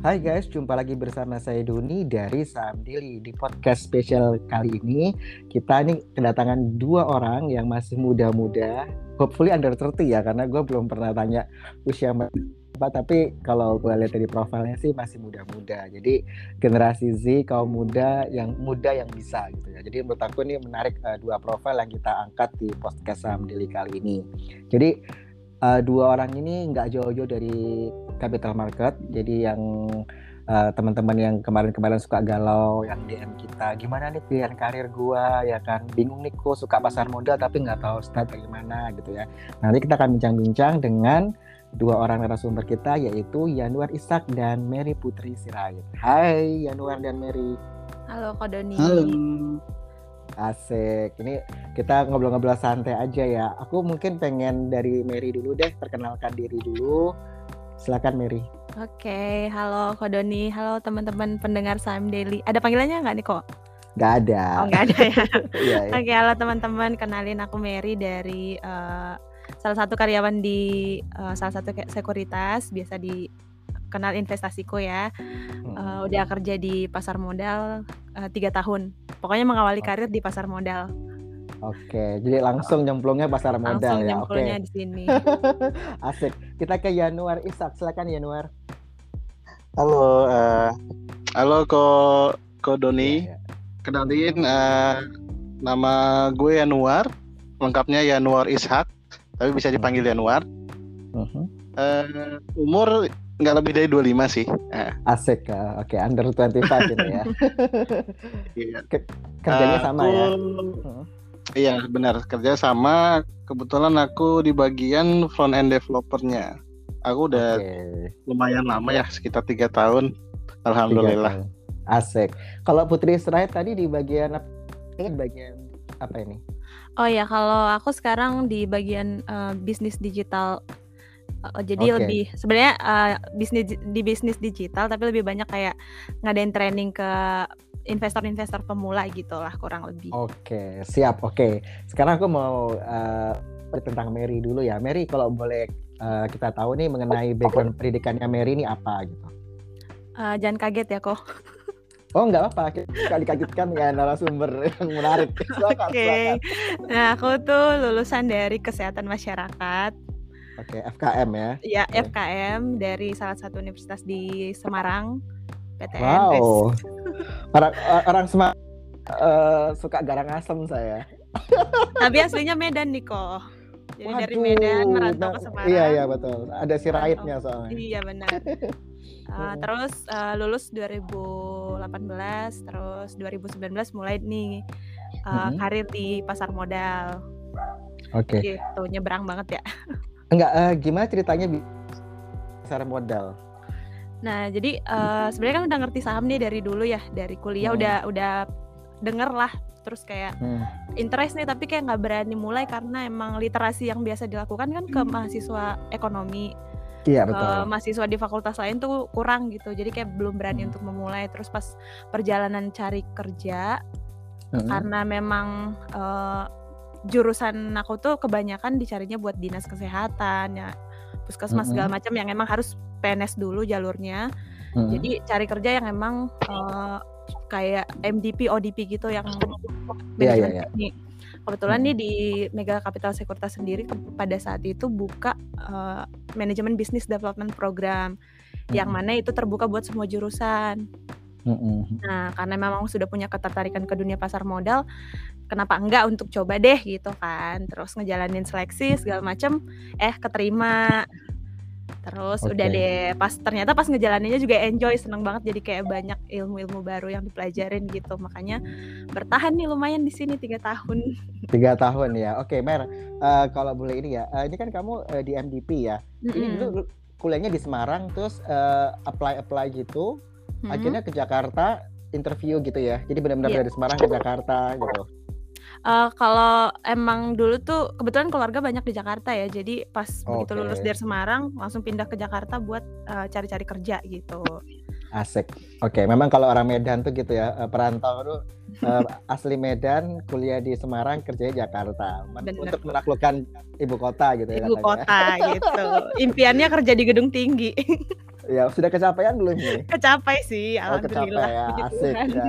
Hai guys, jumpa lagi bersama saya Doni dari Saham Daily. Di podcast spesial kali ini, kita ini kedatangan dua orang yang masih muda-muda. Hopefully under 30 ya, karena gue belum pernah tanya usia apa. Tapi kalau gue lihat dari profilnya sih masih muda-muda. Jadi generasi Z, kaum muda yang muda yang bisa gitu ya. Jadi menurut aku ini menarik uh, dua profil yang kita angkat di podcast Saham Daily kali ini. Jadi uh, dua orang ini nggak jauh-jauh dari capital market. Jadi yang uh, teman-teman yang kemarin-kemarin suka galau, yang DM kita, gimana nih pilihan karir gua ya kan? Bingung nih kok suka pasar modal tapi nggak tahu start bagaimana gitu ya. Nanti kita akan bincang-bincang dengan dua orang narasumber kita yaitu Yanuar Isak dan Mary Putri Sirait. Hai Yanuar dan Mary. Halo Kodoni. Halo. Asik. Ini kita ngobrol-ngobrol santai aja ya. Aku mungkin pengen dari Mary dulu deh, perkenalkan diri dulu. Silakan Mary. Oke, halo Kodoni, halo teman-teman pendengar Saham Daily. Ada panggilannya nggak nih kok? Gak ada. Oh nggak ada ya. Iya. Oke, halo teman-teman, kenalin aku Mary dari uh, salah satu karyawan di uh, salah satu sekuritas, biasa dikenal investasiku ya. Uh, udah kerja di pasar modal uh, tiga tahun. Pokoknya mengawali karir di pasar modal. Oke, jadi langsung nyemplungnya pasar modal Langsung ya. Oke. nyemplungnya di sini. Asik. Kita ke Yanuar Isak. Silakan Yanuar. Halo, eh, halo Ko Ko Doni. Iya, iya. Kenalin eh, nama gue Yanuar, lengkapnya Yanuar Ishak, tapi bisa dipanggil Yanuar. Mhm. Eh, umur nggak lebih dari 25 sih. Eh, Asik. uh, Oke, under 25 ini ya. iya. Kerjanya Eh, sama aku- ya. Iya benar kerja sama. Kebetulan aku di bagian front end developernya. Aku udah Oke. lumayan lama ya, sekitar tiga tahun. Alhamdulillah. Tiga tahun. Asik. Kalau Putri Sirait tadi di bagian? Ini bagian apa ini? Oh ya, kalau aku sekarang di bagian uh, bisnis digital. Uh, jadi Oke. lebih sebenarnya uh, bisnis di bisnis digital tapi lebih banyak kayak ngadain training ke investor-investor pemula gitu lah kurang lebih. Oke, siap. Oke. Sekarang aku mau eh, tentang Mary dulu ya. Mary, kalau boleh eh, kita tahu nih mengenai background pendidikannya Mary ini apa gitu. Uh, jangan kaget ya kok. Oh, nggak apa-apa. Kita dikagetkan dengan narasumber yang menarik. Oke. silakan. Nah, aku tuh lulusan dari kesehatan masyarakat, Oke, FKM ya. ya Oke. FKM dari salah satu universitas di Semarang, PTN. Wow. Orang orang semua suka garang asem saya. Tapi aslinya Medan nih kok. Jadi dari Medan Waduh, merantau ke Semarang. Iya, iya betul. Ada si raitnya soalnya. Iya benar. Uh, terus uh, lulus 2018, terus 2019 mulai nih uh, Mhm. karir di pasar modal. Oke. Gitu, nyebrang banget ya. Enggak eh, gimana ceritanya pasar modal? Nah, jadi uh, sebenarnya kan udah ngerti saham nih dari dulu ya, dari kuliah Hmm. udah udah denger lah. Terus kayak Hmm. interest nih tapi kayak nggak berani mulai karena emang literasi yang biasa dilakukan kan ke mahasiswa ekonomi Iya betul. mahasiswa di fakultas lain tuh kurang gitu jadi kayak belum berani Hmm. untuk memulai terus pas perjalanan cari kerja Mhm. karena memang eh, jurusan aku tuh kebanyakan dicarinya buat dinas kesehatan ya puskesmas Mhm. segala macam yang emang harus PNS dulu jalurnya Mhm. jadi cari kerja yang emang eh, kayak MDP ODP gitu yang iya, manajemen iya. teknik kebetulan nih di Mega Capital Sekuritas sendiri pada saat itu buka eh, manajemen bisnis development program yang mana itu terbuka buat semua jurusan Mhm. Nah, karena memang sudah punya ketertarikan ke dunia pasar modal, kenapa enggak untuk coba deh gitu kan. Terus ngejalanin seleksi segala macem, eh keterima. Terus udah Oke. deh, pas ternyata pas ngejalaninnya juga enjoy, seneng banget jadi kayak banyak ilmu-ilmu baru yang dipelajarin gitu. Makanya bertahan nih lumayan di sini tiga tahun. Tiga tahun ya. Oke, Mer. eh, kalau boleh ini ya, eh, ini kan kamu eh, di MDP ya. Ini Mm-mm. dulu lu kuliahnya di Semarang, terus eh, apply apply gitu, Mm-mm. akhirnya ke Jakarta interview gitu ya. Jadi benar-benar Iya. dari Semarang ke Jakarta gitu. Eh, kalau emang dulu tuh kebetulan keluarga banyak di Jakarta ya, jadi pas begitu Oke. lulus dari Semarang langsung pindah ke Jakarta buat eh, cari-cari kerja gitu. Asik. Oke, memang kalau orang Medan tuh gitu ya, eh, perantau tuh eh, asli Medan, kuliah di Semarang, kerjanya Jakarta. Men- Bener. Untuk menaklukkan ibu kota gitu ya ibu katanya. kota gitu. Impiannya kerja di gedung tinggi. Ya, sudah kecapean belum nih? Kecapai sih, Oh, alhamdulillah. kecapai ya, asik ya.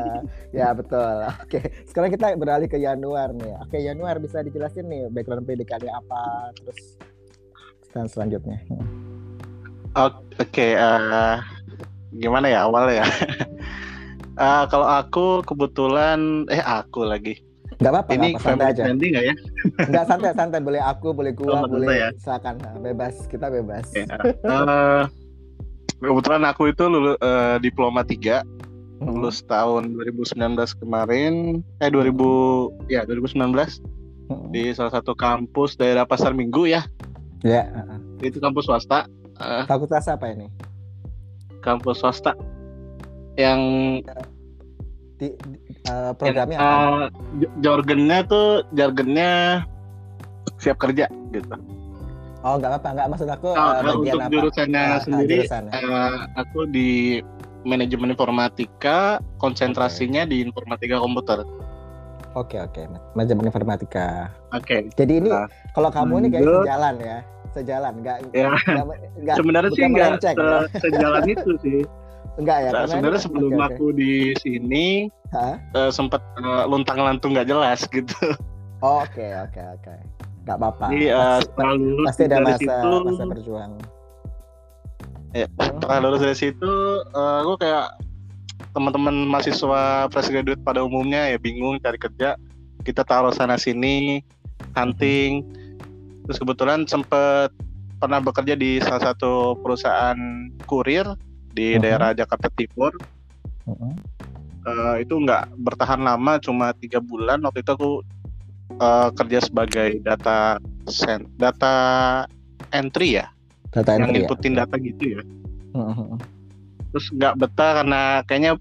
Ya, betul. Oke, sekarang kita beralih ke Januar nih. Oke, Januar bisa dijelasin nih background PDKD apa, terus dan selanjutnya. Oke, eh, gimana ya awalnya ya? Eh, kalau aku kebetulan, eh aku lagi. Enggak apa-apa, Ini apa, santai aja. friendly nggak ya? Enggak santai, santai. Boleh aku, boleh gua, Oh, boleh ya? silakan. Bebas, kita bebas. Oke, eh, kebetulan aku itu lulus eh, diploma 3 Hmm. lulus tahun 2019 kemarin, eh 2000 ya 2019 Hmm. di salah satu kampus daerah Pasar Minggu ya. Ya. Itu kampus swasta, eh, fakultas apa ini? kampus swasta yang Di, di- eh, programnya eh, apa? j- jargonnya tuh jargonnya siap kerja gitu. Oh, enggak apa-apa, enggak maksud aku Nah, eh, bagian untuk apa? jurusannya ah, sendiri, jurusannya. eh, aku di manajemen informatika, konsentrasinya di informatika komputer. Oke, oke. Manajemen informatika. Oke. Jadi ini Nah, kalau kamu ini kayak sejalan ya, sejalan, enggak Ya. enggak, enggak Sebenarnya sih nggak se- ya. sejalan itu sih. enggak ya? Nah, sebenarnya ini- sebelum oke. aku di sini eh, sempat eh, luntang-lantung nggak jelas gitu. Oh, Oke, oke, oke. Enggak apa-apa. Jadi Pasti- setelah lulus pasti ada masa situ, masa berjuang. ya, setelah lulus dari situ, eh, aku kayak teman-teman mahasiswa fresh graduate pada umumnya ya bingung cari kerja. Kita taruh sana sini, hunting. Terus kebetulan sempet pernah bekerja di salah satu perusahaan kurir di Mhm. daerah Jakarta Timur. Mm-mm. Eh, itu nggak bertahan lama, cuma tiga bulan. Waktu itu aku eh, kerja sebagai data sen- data entry ya, Data yang entry ya. inputin data gitu ya. Terus nggak betah karena kayaknya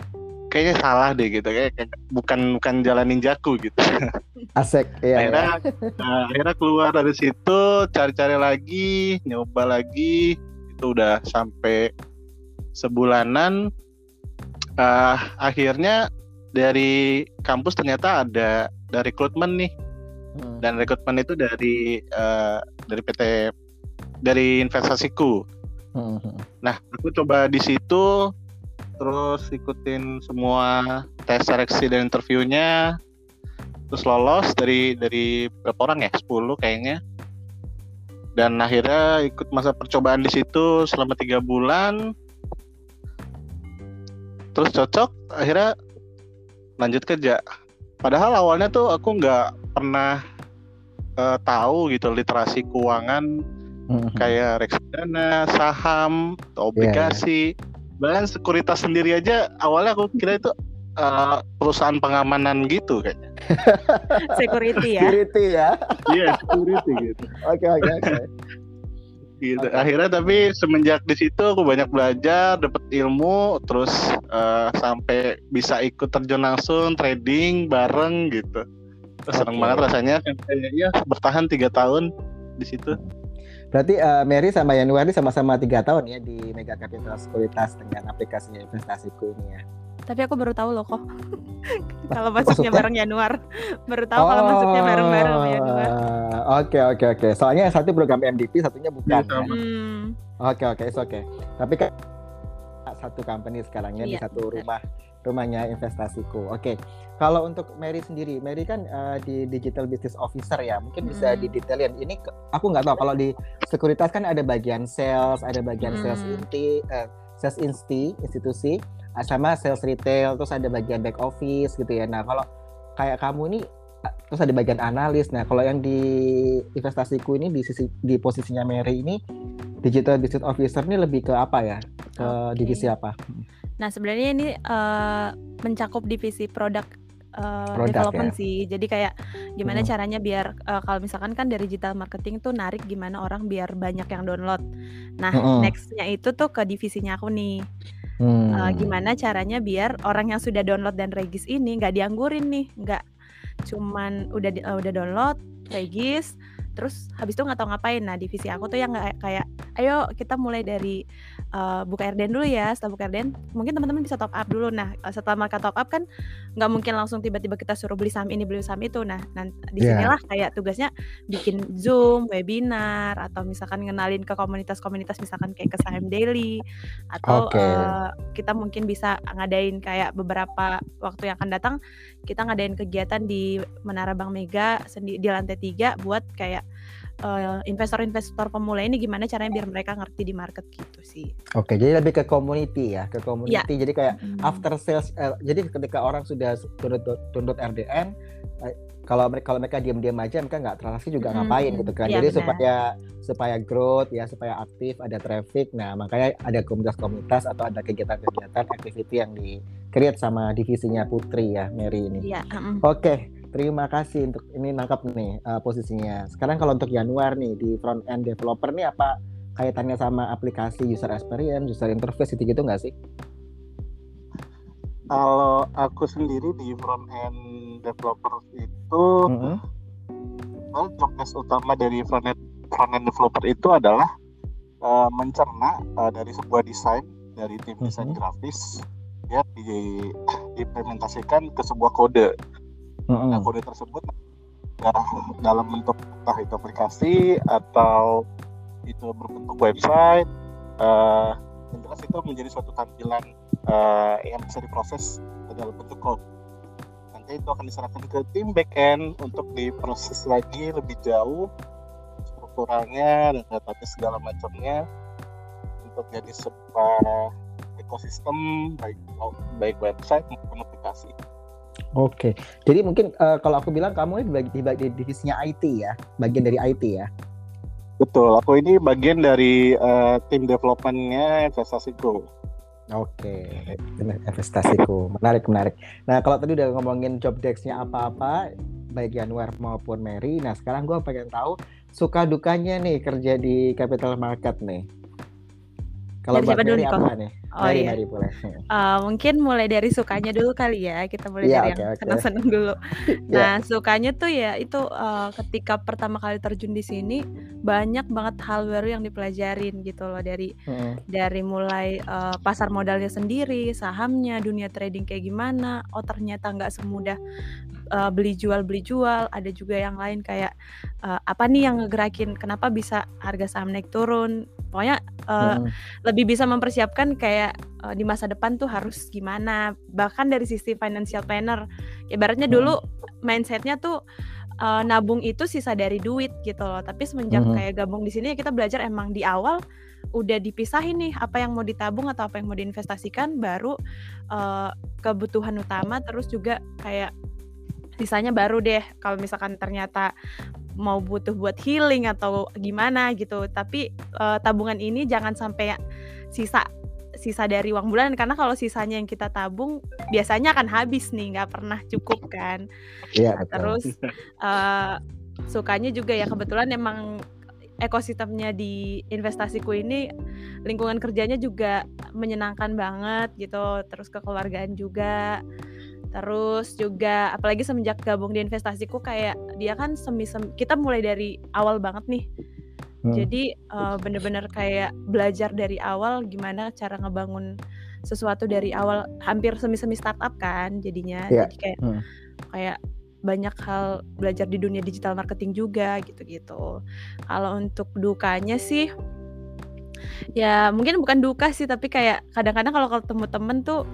kayaknya salah deh gitu kayak, kayak bukan bukan jalan ninjaku gitu Asik, iya. akhirnya iya. nah, akhirnya keluar dari situ cari-cari lagi nyoba lagi itu udah sampai sebulanan Ah, akhirnya dari kampus ternyata ada dari rekrutmen nih Mm. dan rekrutmen itu dari eh, dari PT dari investasiku Mm-mm. Nah, aku coba di situ terus ikutin semua tes seleksi dan interviewnya. Terus lolos dari dari berapa orang ya? 10 kayaknya. Dan akhirnya ikut masa percobaan di situ selama tiga bulan. Terus cocok, akhirnya lanjut kerja. Padahal awalnya tuh aku nggak pernah eh, tahu gitu literasi keuangan Mm-mm. kayak reksadana, saham, atau obligasi, bahkan sekuritas sendiri aja awalnya aku kira itu eh, perusahaan pengamanan gitu kayaknya. Security ya. Security ya. Iya, security gitu. Oke, oke, oke. gitu. Oke. Akhirnya tapi semenjak di situ aku banyak belajar, dapat ilmu, terus eh, sampai bisa ikut terjun langsung trading bareng gitu. Seneng Oke. banget rasanya sampai ya bertahan tiga tahun di situ. Berarti eh, Mary sama Januari sama-sama tiga tahun ya di Mega Capital Sekuritas dengan aplikasinya investasiku ini ya. Tapi aku baru tahu loh kok. kalau masuknya maksudnya? bareng Januar. Baru tahu kalau masuknya bareng-bareng Januar. Oh, Oke oke oke. Soalnya yang satu program MDP, satunya bukan. Iya, sama. Hmm. Oke oke, it's oke. Tapi kan satu company sekarang ya di Iya, satu benar. rumah rumahnya investasiku. Oke. Kalau untuk Mary sendiri, Mary kan eh, di digital business officer ya. Mungkin bisa Mm. didetailin. Ini aku nggak tahu kalau di sekuritas kan ada bagian sales, ada bagian sales Mm. inti, eh, sales insti, institusi, ah, sama sales retail, terus ada bagian back office gitu ya. Nah, kalau kayak kamu ini ah, terus ada bagian analis. Nah, kalau yang di investasiku ini di sisi di posisinya Mary ini digital business officer ini lebih ke apa ya? Ke Oke. divisi apa? Nah, sebenarnya ini eh, mencakup divisi produk Produk, development ya. sih. Jadi kayak gimana Hmm. caranya biar eh, kalau misalkan kan dari digital marketing tuh narik gimana orang biar banyak yang download. Nah, Mm-mm. nextnya itu tuh ke divisinya aku nih. Hmm. Eh, gimana caranya biar orang yang sudah download dan regis ini nggak dianggurin nih, nggak cuman udah eh, udah download, regis, terus habis itu nggak tahu ngapain nah divisi aku tuh yang nggak kayak ayo kita mulai dari uh, buka RDN dulu ya setelah buka RDN mungkin teman-teman bisa top up dulu nah setelah mereka top up kan nggak mungkin langsung tiba-tiba kita suruh beli saham ini beli saham itu nah di yeah. sinilah kayak tugasnya bikin zoom webinar atau misalkan ngenalin ke komunitas-komunitas misalkan kayak ke saham daily atau okay. uh, kita mungkin bisa ngadain kayak beberapa waktu yang akan datang kita ngadain kegiatan di Menara Bank Mega di lantai tiga buat kayak investor investor-investor pemula ini gimana caranya biar mereka ngerti di market gitu sih. Oke, jadi lebih ke community ya, ke community. Ya. Jadi kayak hmm. after sales. Uh, jadi ketika orang sudah tundut tundut RDN, uh, kalau mereka kalau mereka diam-diam aja, mereka nggak transaksi juga hmm. ngapain gitu kan. Ya, jadi benar. supaya supaya growth ya, supaya aktif, ada traffic. Nah makanya ada komunitas-komunitas atau ada kegiatan-kegiatan, activity yang di create sama divisinya Putri ya, Mary ini. Iya. Oke. Okay Terima kasih untuk ini nangkap nih uh, posisinya. Sekarang kalau untuk Januar nih di front end developer nih apa kaitannya sama aplikasi user experience, user interface itu gitu nggak sih? Kalau aku sendiri di front end developer itu, mm -hmm. job desk utama dari front end front end developer itu adalah uh, mencerna uh, dari sebuah desain dari tim desain mm -hmm. grafis ya di, diimplementasikan ke sebuah kode hmm Nah kode tersebut dalam bentuk entah itu aplikasi atau itu berbentuk website, uh, yang jelas itu menjadi suatu tampilan uh, yang bisa diproses dalam bentuk code. Nanti itu akan diserahkan ke tim backend untuk diproses lagi lebih jauh strukturalnya dan datanya segala macamnya untuk jadi sebuah ekosistem baik baik website maupun aplikasi. Oke, jadi mungkin uh, kalau aku bilang kamu ini di, di, di divisinya IT ya, bagian dari IT ya. Betul, aku ini bagian dari uh, tim developmentnya investasiku. Oke, investasiku, menarik menarik. Nah kalau tadi udah ngomongin job desk-nya apa-apa, baik Januar maupun Mary. Nah sekarang gue pengen tahu suka dukanya nih kerja di capital market nih. Kalau siapa dulu nih apa nih? Oh mari, iya. Mari, boleh. Uh, mungkin mulai dari sukanya dulu kali ya. Kita mulai yeah, dari okay, yang okay. senang-senang dulu. Nah, yeah. sukanya tuh ya itu uh, ketika pertama kali terjun di sini banyak banget hal baru yang dipelajarin gitu loh dari hmm. dari mulai uh, pasar modalnya sendiri, sahamnya, dunia trading kayak gimana. Oh ternyata nggak semudah uh, beli jual beli jual. Ada juga yang lain kayak uh, apa nih yang ngegerakin kenapa bisa harga saham naik turun. Pokoknya uh, hmm. lebih bisa mempersiapkan kayak uh, di masa depan tuh harus gimana bahkan dari sisi financial planner ibaratnya hmm. dulu mindsetnya tuh uh, nabung itu sisa dari duit gitu loh tapi semenjak hmm. kayak gabung di sini ya kita belajar emang di awal udah dipisahin nih apa yang mau ditabung atau apa yang mau diinvestasikan baru uh, kebutuhan utama terus juga kayak sisanya baru deh kalau misalkan ternyata mau butuh buat healing atau gimana gitu. Tapi uh, tabungan ini jangan sampai sisa sisa dari uang bulanan karena kalau sisanya yang kita tabung biasanya akan habis nih nggak pernah cukup kan. Iya, nah, terus uh, sukanya juga ya kebetulan emang ekosistemnya di investasiku ini lingkungan kerjanya juga menyenangkan banget gitu. Terus kekeluargaan juga terus juga apalagi semenjak gabung di investasiku kayak dia kan semi, semi kita mulai dari awal banget nih Hmm. Jadi uh, bener-bener kayak belajar dari awal gimana cara ngebangun sesuatu dari awal hampir semi-semi startup kan jadinya. Yeah. Jadi kayak hmm. kayak banyak hal belajar di dunia digital marketing juga gitu-gitu. Kalau untuk dukanya sih ya mungkin bukan duka sih tapi kayak kadang-kadang kalau ketemu temen tuh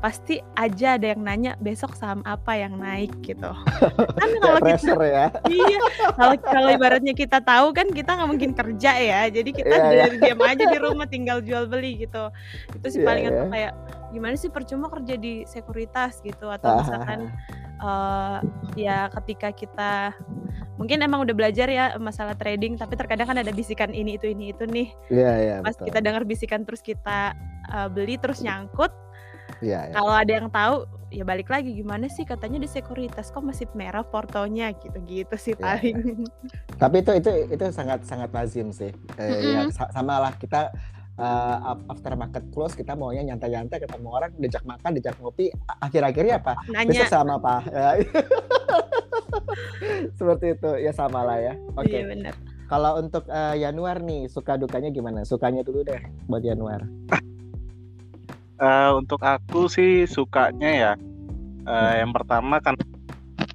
pasti aja ada yang nanya besok saham apa yang naik gitu. kan kalau kita ya. iya, kalau kalau ibaratnya kita tahu kan kita nggak mungkin kerja ya. Jadi kita yeah, dari yeah. diam aja di rumah tinggal jual beli gitu. Itu sih yeah, paling yeah. kayak gimana sih percuma kerja di sekuritas gitu atau misalkan uh, ya ketika kita mungkin emang udah belajar ya masalah trading tapi terkadang kan ada bisikan ini itu ini itu nih. Iya yeah, iya. Yeah, Pas betul. kita dengar bisikan terus kita uh, beli terus nyangkut Ya, ya. Kalau ada yang tahu ya balik lagi gimana sih katanya di sekuritas kok masih merah portonya gitu-gitu sih ya, paling. Ya. Tapi itu itu itu sangat sangat lazim sih. Eh, mm -hmm. ya sama lah kita uh, after market close kita maunya nyantai-nyantai ketemu orang diajak makan diajak ngopi akhir-akhirnya apa Nanya. besok sama apa ya. seperti itu ya sama lah ya oke Iya benar. kalau untuk uh, Januar nih suka dukanya gimana sukanya dulu deh buat Januar Eh, untuk aku sih sukanya ya eh, yang pertama kan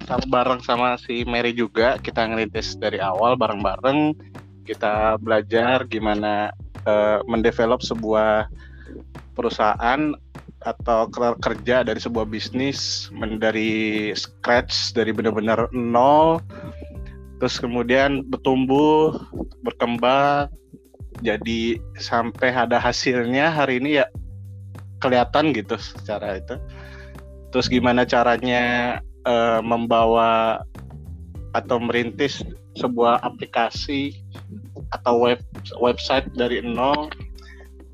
sama bareng sama si Mary juga kita ngerintis dari awal bareng-bareng kita belajar gimana eh, mendevelop sebuah perusahaan atau ker- kerja dari sebuah bisnis dari scratch dari benar-benar nol terus kemudian bertumbuh berkembang jadi sampai ada hasilnya hari ini ya kelihatan gitu secara itu. Terus gimana caranya eh, membawa atau merintis sebuah aplikasi atau web website dari nol?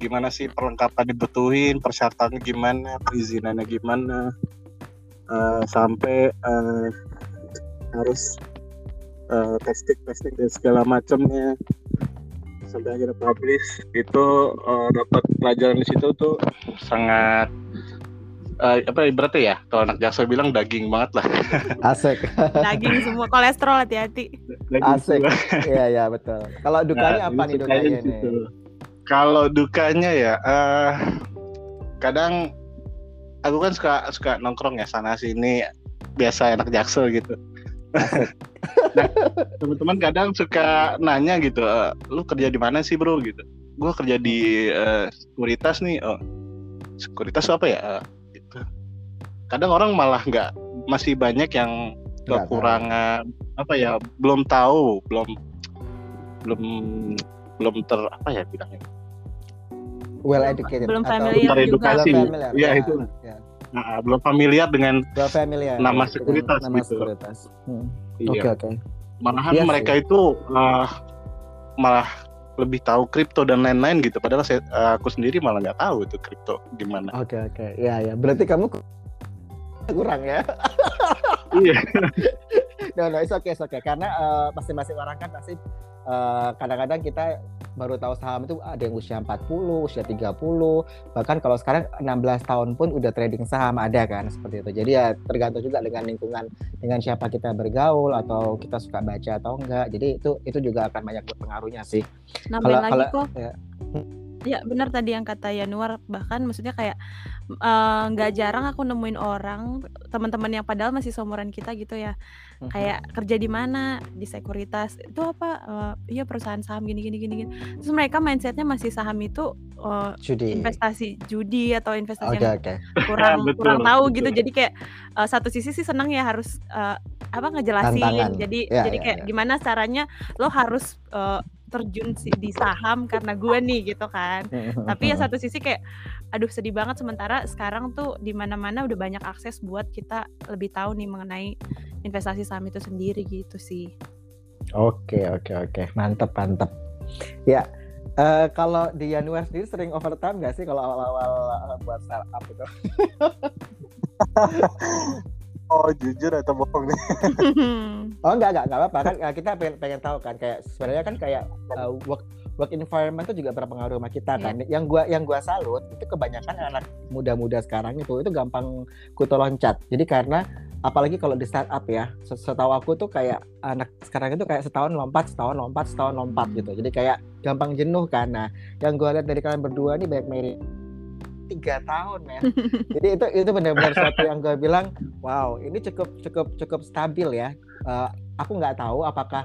Gimana sih perlengkapan dibutuhin, persyaratannya gimana, perizinannya gimana, eh, sampai eh, harus eh, testing testing dan segala macamnya sampai akhirnya publish itu eh, dapat pelajaran di situ tuh sangat eh, apa ibaratnya ya kalau anak jaksa bilang daging banget lah. Asik. Daging semua kolesterol hati-hati. Asik. iya iya betul. Kalau dukanya Nah, apa nih dukanya nih kalau dukanya ya eh kadang aku kan suka suka nongkrong ya sana sini biasa anak jaksel gitu nah teman-teman kadang suka nanya gitu "Eh, lu kerja di mana sih bro? Gitu. Gua kerja di eh, sekuritas nih. Oh sekuritas apa ya? Eh, gitu. Kadang orang malah nggak masih banyak yang kekurangan apa ya belum tahu belum belum belum ter apa ya bilangnya? Well educated Belum atau familiar Teredukasi. Belum familiar, Iya, ya, itu. ya. Nah, belum familiar dengan Belum familiar. Nama dengan sekuritas nama gitu. sekuritas. Hmm. iya. oke oke. Malahan Iya sih. mereka itu uh, malah lebih tahu kripto dan lain-lain gitu. Padahal saya uh, aku sendiri malah nggak tahu itu kripto gimana. Oke oke. Ya ya berarti kamu ku- kurang ya? Iya. No no it's okay it's okay. Karena eh, masing-masing orang kan pasti eh, kadang-kadang kita baru tahu saham itu ada yang usia 40, usia 30, bahkan kalau sekarang 16 tahun pun udah trading saham ada kan seperti itu. Jadi ya tergantung juga dengan lingkungan dengan siapa kita bergaul atau kita suka baca atau enggak. Jadi itu itu juga akan banyak berpengaruhnya sih. Nambahin Kalau- lagi kalau- kok. ya. Ya benar tadi yang kata Yanuar bahkan maksudnya kayak nggak jarang aku nemuin orang teman-teman yang padahal masih seumuran kita gitu ya kayak kerja di mana di sekuritas itu apa Eh, iya perusahaan saham gini gini gini gini terus mereka mindsetnya masih saham itu eh, judi. investasi judi atau investasi Oke yang oke. kurang Betul, kurang tahu betul. gitu jadi kayak eh, satu sisi sih senang ya harus eh, apa ngejelasin Tantangan. jadi Ya, jadi ya, kayak ya. gimana caranya lo harus eh, terjun di saham karena gue nih gitu kan tapi ya satu sisi kayak aduh sedih banget sementara sekarang tuh di mana-mana udah banyak akses buat kita lebih tahu nih mengenai investasi saham itu sendiri gitu sih Oke oke oke mantep mantep. Ya eh, kalau di Januar sendiri sering overtime nggak sih kalau awal-awal eh, buat startup itu? oh jujur atau bohong nih Oh enggak enggak enggak apa-apa kan eh, kita pengen pengen tahu kan kayak sebenarnya kan kayak eh, work work environment itu juga berpengaruh sama kita kan. Yang gua yang gua salut itu kebanyakan anak muda-muda sekarang itu itu gampang kutu loncat. Jadi karena apalagi kalau di startup ya, se- setahu aku tuh kayak anak sekarang itu kayak setahun lompat, setahun lompat, setahun lompat gitu. Jadi kayak gampang jenuh kan. Nah, yang gua lihat dari kalian berdua nih banyak merit tiga tahun men. Jadi itu itu benar-benar suatu yang gue bilang, wow, ini cukup cukup cukup stabil ya. Eh, aku nggak tahu apakah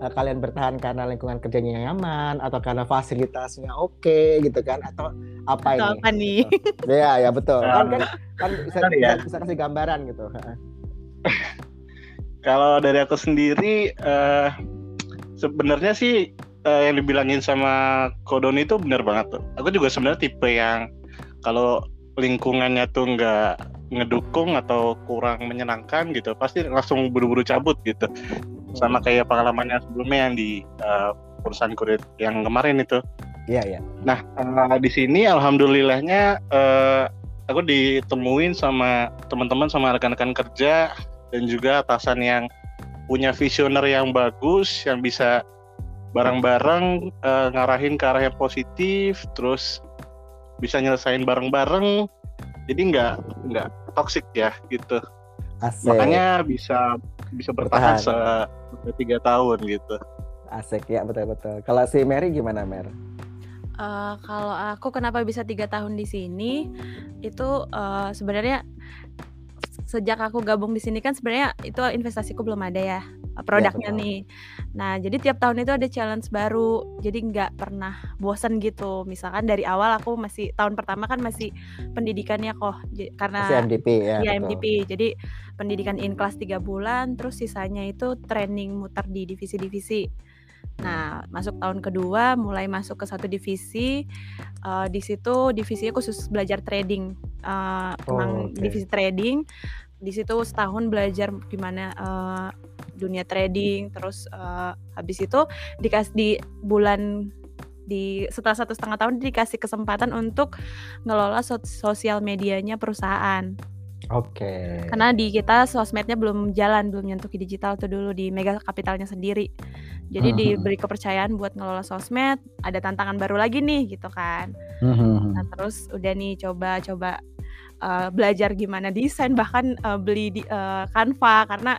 eh, kalian bertahan karena lingkungan kerjanya nyaman atau karena fasilitasnya oke gitu kan atau apa Atau ini? apa nih Ya ya betul. Kan kan kan bisa, ya. bisa, bisa kasih gambaran gitu. kalau dari aku sendiri eh sebenarnya sih eh, yang dibilangin sama Kodon itu benar banget tuh aku juga sebenarnya tipe yang kalau lingkungannya tuh nggak ngedukung atau kurang menyenangkan gitu pasti langsung buru-buru cabut gitu. Sama kayak pengalamannya sebelumnya yang di eh, perusahaan kurir yang kemarin itu. Iya iya. Nah, eh, di sini alhamdulillahnya eh, aku ditemuin sama teman-teman sama rekan-rekan kerja dan juga atasan yang punya visioner yang bagus yang bisa bareng-bareng uh, ngarahin ke arah yang positif terus bisa nyelesain bareng-bareng jadi nggak nggak toxic ya gitu Asik. makanya bisa bisa bertahan sampai tiga tahun gitu Asik ya betul betul kalau si Mary gimana Mer? Uh, kalau aku kenapa bisa tiga tahun di sini itu uh, sebenarnya sejak aku gabung di sini kan sebenarnya itu investasiku belum ada ya produknya ya, nih. Nah jadi tiap tahun itu ada challenge baru, jadi nggak pernah bosan gitu. Misalkan dari awal aku masih tahun pertama kan masih pendidikannya kok karena masih MDP ya. Iya MDP, jadi pendidikan in kelas tiga bulan, terus sisanya itu training muter di divisi-divisi. Nah, masuk tahun kedua mulai masuk ke satu divisi. Uh, di situ divisinya khusus belajar trading. Uh, oh, okay. divisi trading. Di situ setahun belajar gimana uh, dunia trading. Terus uh, habis itu dikasih di bulan di setelah satu setengah tahun dikasih kesempatan untuk ngelola sosial medianya perusahaan. Oke. Okay. Karena di kita sosmednya belum jalan, belum nyentuh ke digital tuh dulu di mega kapitalnya sendiri. Jadi -huh. diberi kepercayaan buat ngelola sosmed, ada tantangan baru lagi nih gitu kan. -huh. Nah terus udah nih coba-coba uh, belajar gimana desain bahkan uh, beli di uh, Canva karena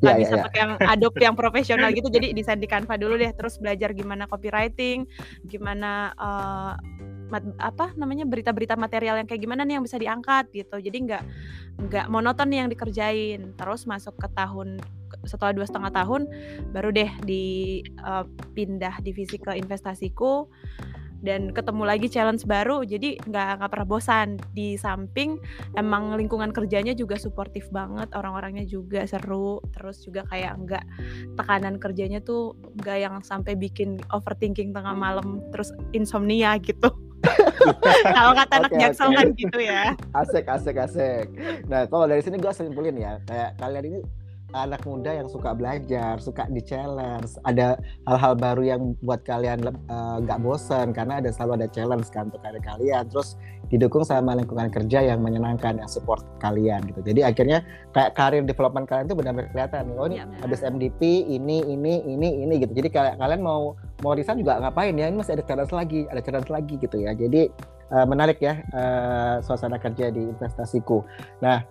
nggak yeah, bisa yeah, pakai yeah. yang Adobe yang profesional gitu jadi desain di Canva dulu deh terus belajar gimana copywriting gimana uh, mat, apa namanya berita-berita material yang kayak gimana nih yang bisa diangkat gitu. Jadi nggak nggak monoton nih yang dikerjain. Terus masuk ke tahun setelah dua setengah tahun baru deh dipindah uh, divisi ke investasiku. Dan ketemu lagi challenge baru jadi nggak nggak pernah bosan. Di samping emang lingkungan kerjanya juga suportif banget orang-orangnya juga seru. Terus juga kayak nggak tekanan kerjanya tuh nggak yang sampai bikin overthinking tengah malam terus insomnia gitu kalau kata anak okay, jaksel okay. kan gitu ya asik asik asik nah kalau dari sini gue simpulin ya kayak kalian ini anak muda yang suka belajar, suka di challenge, ada hal-hal baru yang buat kalian eh, nggak uh, bosen karena ada selalu ada challenge kan untuk kalian. Terus didukung sama lingkungan kerja yang menyenangkan, yang support kalian gitu. Jadi akhirnya kayak karir development kalian itu benar-benar kelihatan nih. Oh ini ya, habis MDP ini ini ini ini gitu. Jadi kalian mau mau resign juga ngapain ya? Ini masih ada challenge lagi, ada challenge lagi gitu ya. Jadi uh, menarik ya uh, suasana kerja di investasiku. Nah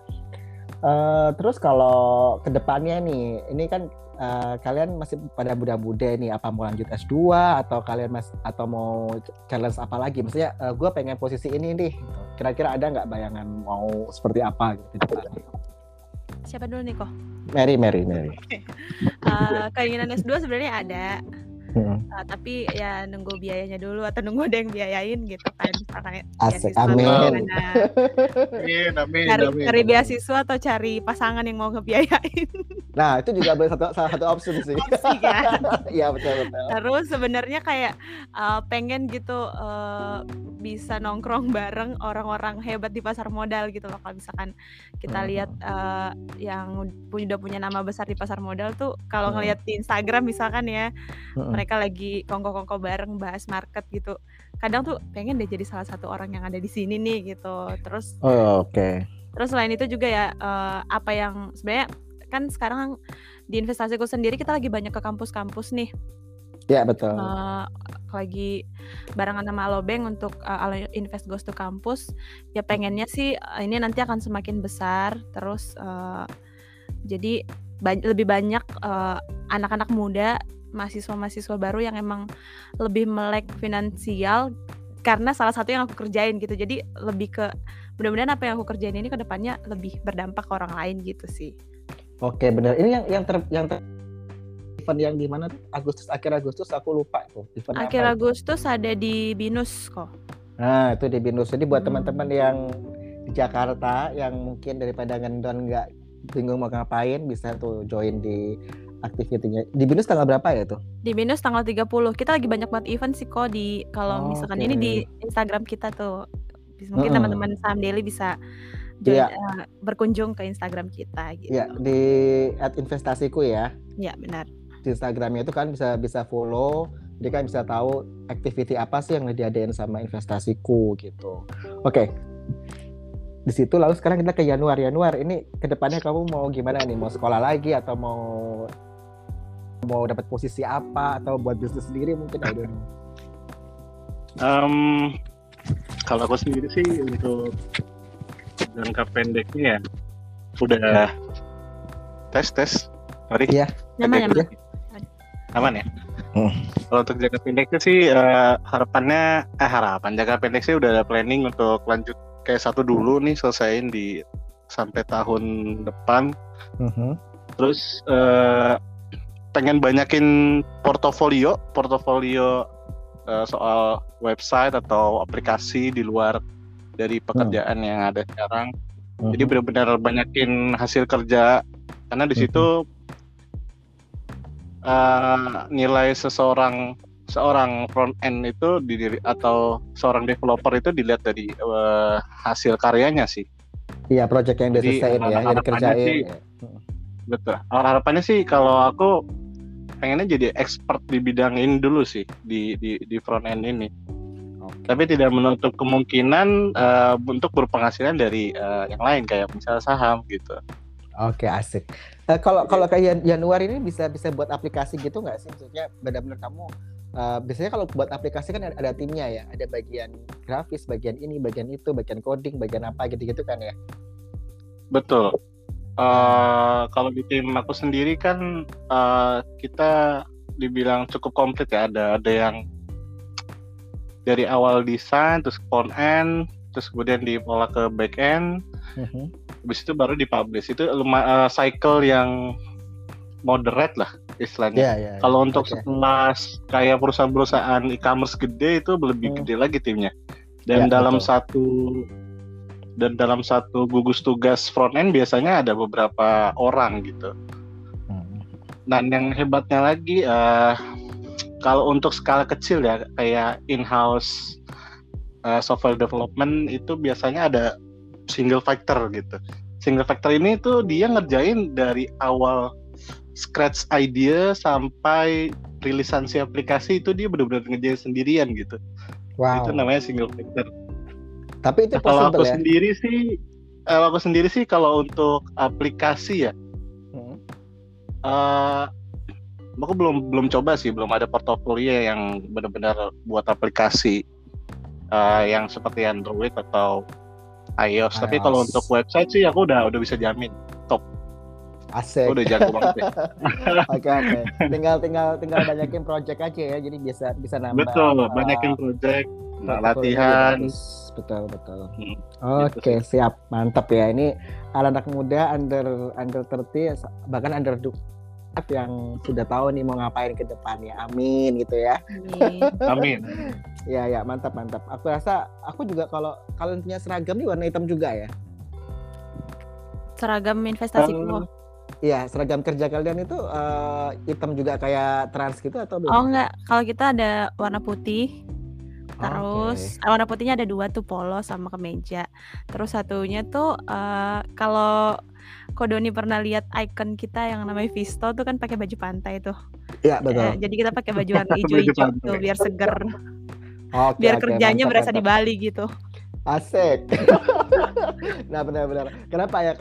Uh, terus kalau ke depannya nih, ini kan uh, kalian masih pada muda-muda nih, apa mau lanjut S2 atau kalian mas atau mau challenge apa lagi? Maksudnya uh, gue pengen posisi ini nih. Kira-kira ada nggak bayangan mau seperti apa gitu Siapa dulu nih kok? Mary, Mary, Mary. uh, keinginan S2 sebenarnya ada Hmm. Uh, tapi ya nunggu biayanya dulu atau nunggu ada yang biayain gitu kan misalkan Asik, amin. amin, amin, cari, amin. cari beasiswa atau cari pasangan yang mau ngebiayain. Nah itu juga satu, salah satu opsi sih. Opsi kan. Iya betul betul. Terus sebenarnya kayak uh, pengen gitu uh, bisa nongkrong bareng orang-orang hebat di pasar modal gitu loh kalau misalkan kita hmm. lihat uh, yang udah punya nama besar di pasar modal tuh kalau hmm. ngelihat di Instagram misalkan ya hmm mereka lagi kongko-kongko bareng bahas market gitu kadang tuh pengen deh jadi salah satu orang yang ada di sini nih gitu terus oh, oke okay. terus selain itu juga ya uh, apa yang sebenarnya kan sekarang di investasiku sendiri kita lagi banyak ke kampus-kampus nih Ya betul. Uh, lagi barengan sama Alobeng untuk uh, Invest Goes to Kampus. Ya pengennya sih uh, ini nanti akan semakin besar. Terus uh, jadi ba lebih banyak anak-anak uh, muda mahasiswa-mahasiswa baru yang emang lebih melek finansial karena salah satu yang aku kerjain gitu. Jadi lebih ke mudah-mudahan apa yang aku kerjain ini ke depannya lebih berdampak ke orang lain gitu sih. Oke benar. Ini yang yang ter yang ter event yang di mana? Agustus akhir Agustus aku lupa tuh event akhir apa Agustus itu? ada di Binus kok. Nah itu di Binus. Jadi buat hmm. teman-teman yang di Jakarta yang mungkin daripada ngendon nggak bingung mau ngapain bisa tuh join di aktivitinya. Di Binus tanggal berapa ya tuh? Di Binus tanggal 30. Kita lagi banyak buat event sih kok di kalau oh, misalkan okay. ini di Instagram kita tuh. Mungkin teman-teman Saham Daily bisa join, yeah. Iya. uh, berkunjung ke Instagram kita gitu. Iya, di at investasiku ya. Iya, benar. Di Instagramnya itu kan bisa bisa follow, jadi kan bisa tahu activity apa sih yang diadain sama investasiku gitu. Oke. Okay di situ lalu sekarang kita ke Januar Januar ini ke depannya kamu mau gimana nih mau sekolah lagi atau mau mau dapat posisi apa atau buat bisnis sendiri mungkin know. Um, kalau aku sendiri sih untuk jangka pendeknya ya udah tes tes sorry Iya. Nyaman, Oke, nyaman. aman ya Hmm. kalau untuk jangka pendeknya sih eh, harapannya eh harapan jangka pendek sih udah ada planning untuk lanjut kayak satu dulu nih selesaiin di sampai tahun depan Mhm. terus eh, pengen banyakin portofolio portofolio eh, soal website atau aplikasi di luar dari pekerjaan yang ada sekarang. Jadi Mhm. benar-benar banyakin hasil kerja karena di situ eh, nilai seseorang seorang front end itu didiri atau seorang developer itu dilihat dari eh, hasil karyanya sih. Iya, project yang udah Jadi, selesaiin ya, yang dikerjain. sih- betul. Harapannya sih kalau aku pengennya jadi expert di bidang ini dulu sih di di di front end ini Oke. tapi tidak menutup kemungkinan eh, untuk berpenghasilan dari eh, yang lain kayak misalnya saham gitu Oke, asik. Eh, kalau kalau kayak Yan- Januari ini bisa bisa buat aplikasi gitu nggak sih? Maksudnya benar-benar kamu eh, biasanya kalau buat aplikasi kan ada, ada timnya ya, ada bagian grafis, bagian ini, bagian itu, bagian coding, bagian apa gitu-gitu kan ya? Betul. Eh kalau di tim aku sendiri kan eh, kita dibilang cukup komplit ya. Ada ada yang dari awal desain, terus front end, terus kemudian diolah ke back end, Mhm. habis itu baru dipublish. Itu luma- eh, cycle yang moderate lah istilahnya. Iya, iya. Kalau untuk Oke. sekelas kayak perusahaan-perusahaan e-commerce gede itu lebih Hmm. gede lagi timnya. Dan Ya, dalam betul. satu dan dalam satu gugus tugas front end biasanya ada beberapa orang gitu. Mhm. Dan yang hebatnya lagi eh kalau untuk skala kecil ya kayak in-house eh, software development itu biasanya ada single factor gitu. Single factor ini tuh dia ngerjain dari awal scratch idea sampai rilisan si aplikasi itu dia benar-benar ngerjain sendirian gitu. Wow. Itu namanya single factor. Tapi itu Nah, kalau aku ya. sendiri sih, kalau aku sendiri sih kalau untuk aplikasi ya, Mhm. eh aku belum belum coba sih, belum ada portofolio yang benar-benar buat aplikasi eh, yang seperti Android atau iOS. Tapi kalau iOS. untuk website sih aku udah udah bisa jamin, Asik. aku udah jago banget. ya. Oke oke. Tinggal tinggal tinggal banyakin project aja ya. Jadi bisa bisa nambah. Betul, uh, banyakin project, portfolio latihan. Betul betul. Hmm, Oke siap mantap ya ini anak-anak muda under under 30 bahkan under 20 yang sudah tahu nih mau ngapain ke depannya. Amin gitu ya. Amin. Amin. Ya ya mantap mantap. Aku rasa aku juga kalau kalian punya seragam nih warna hitam juga ya. Seragam investasiku. Iya seragam kerja kalian itu eh, hitam juga kayak trans gitu atau belum? Oh enggak, kalau kita ada warna putih. Terus eh, warna putihnya ada dua tuh polos sama kemeja. Terus satunya tuh eh, kalau Kodoni pernah lihat icon kita yang namanya Visto tuh kan pakai baju pantai tuh. Iya betul. Eh, jadi kita pakai baju warna hijau-hijau tuh biar seger, Oke, biar oke, kerjanya mantap, berasa di mantap. Bali gitu. Asik. nah benar-benar. Kenapa ya?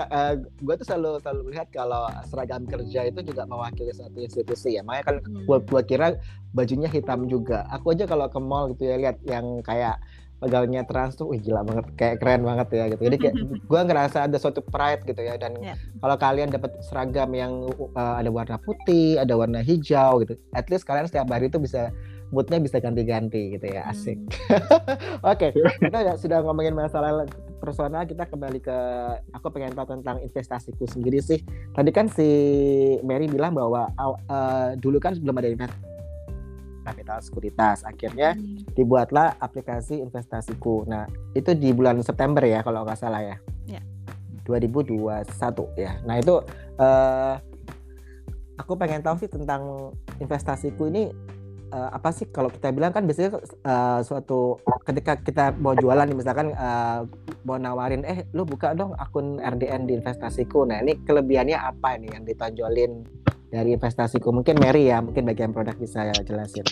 gue tuh selalu selalu melihat kalau seragam kerja itu juga mewakili suatu institusi ya. Makanya kan Hmm. gua kira bajunya hitam juga. Aku aja kalau ke mall gitu ya lihat yang kayak pegawainya trans tuh, wih gila banget, kayak keren banget ya gitu. Jadi kayak gua ngerasa ada suatu pride gitu ya. Dan Ya. kalau kalian dapat seragam yang uh, ada warna putih, ada warna hijau gitu, at least kalian setiap hari itu bisa moodnya bisa ganti-ganti gitu ya. Asik. Hmm. Oke, kita ya sudah ngomongin masalah personal, kita kembali ke aku pengen tahu tentang investasiku sendiri sih. Tadi kan si Mary bilang bahwa eh, dulu kan sebelum ada investasi kapital sekuritas, akhirnya Hmm. dibuatlah aplikasi investasiku. Nah, itu di bulan September ya kalau nggak salah ya. Ya. 2021 ya. Nah, itu eh aku pengen tahu sih tentang investasiku ini eh, apa sih kalau kita bilang kan biasanya eh, suatu ketika kita mau jualan nih misalkan eh, mau nawarin eh lu buka dong akun RDN di investasiku. Nah, ini kelebihannya apa ini yang ditonjolin dari investasiku? Mungkin Mary ya, mungkin bagian produk bisa jelasin.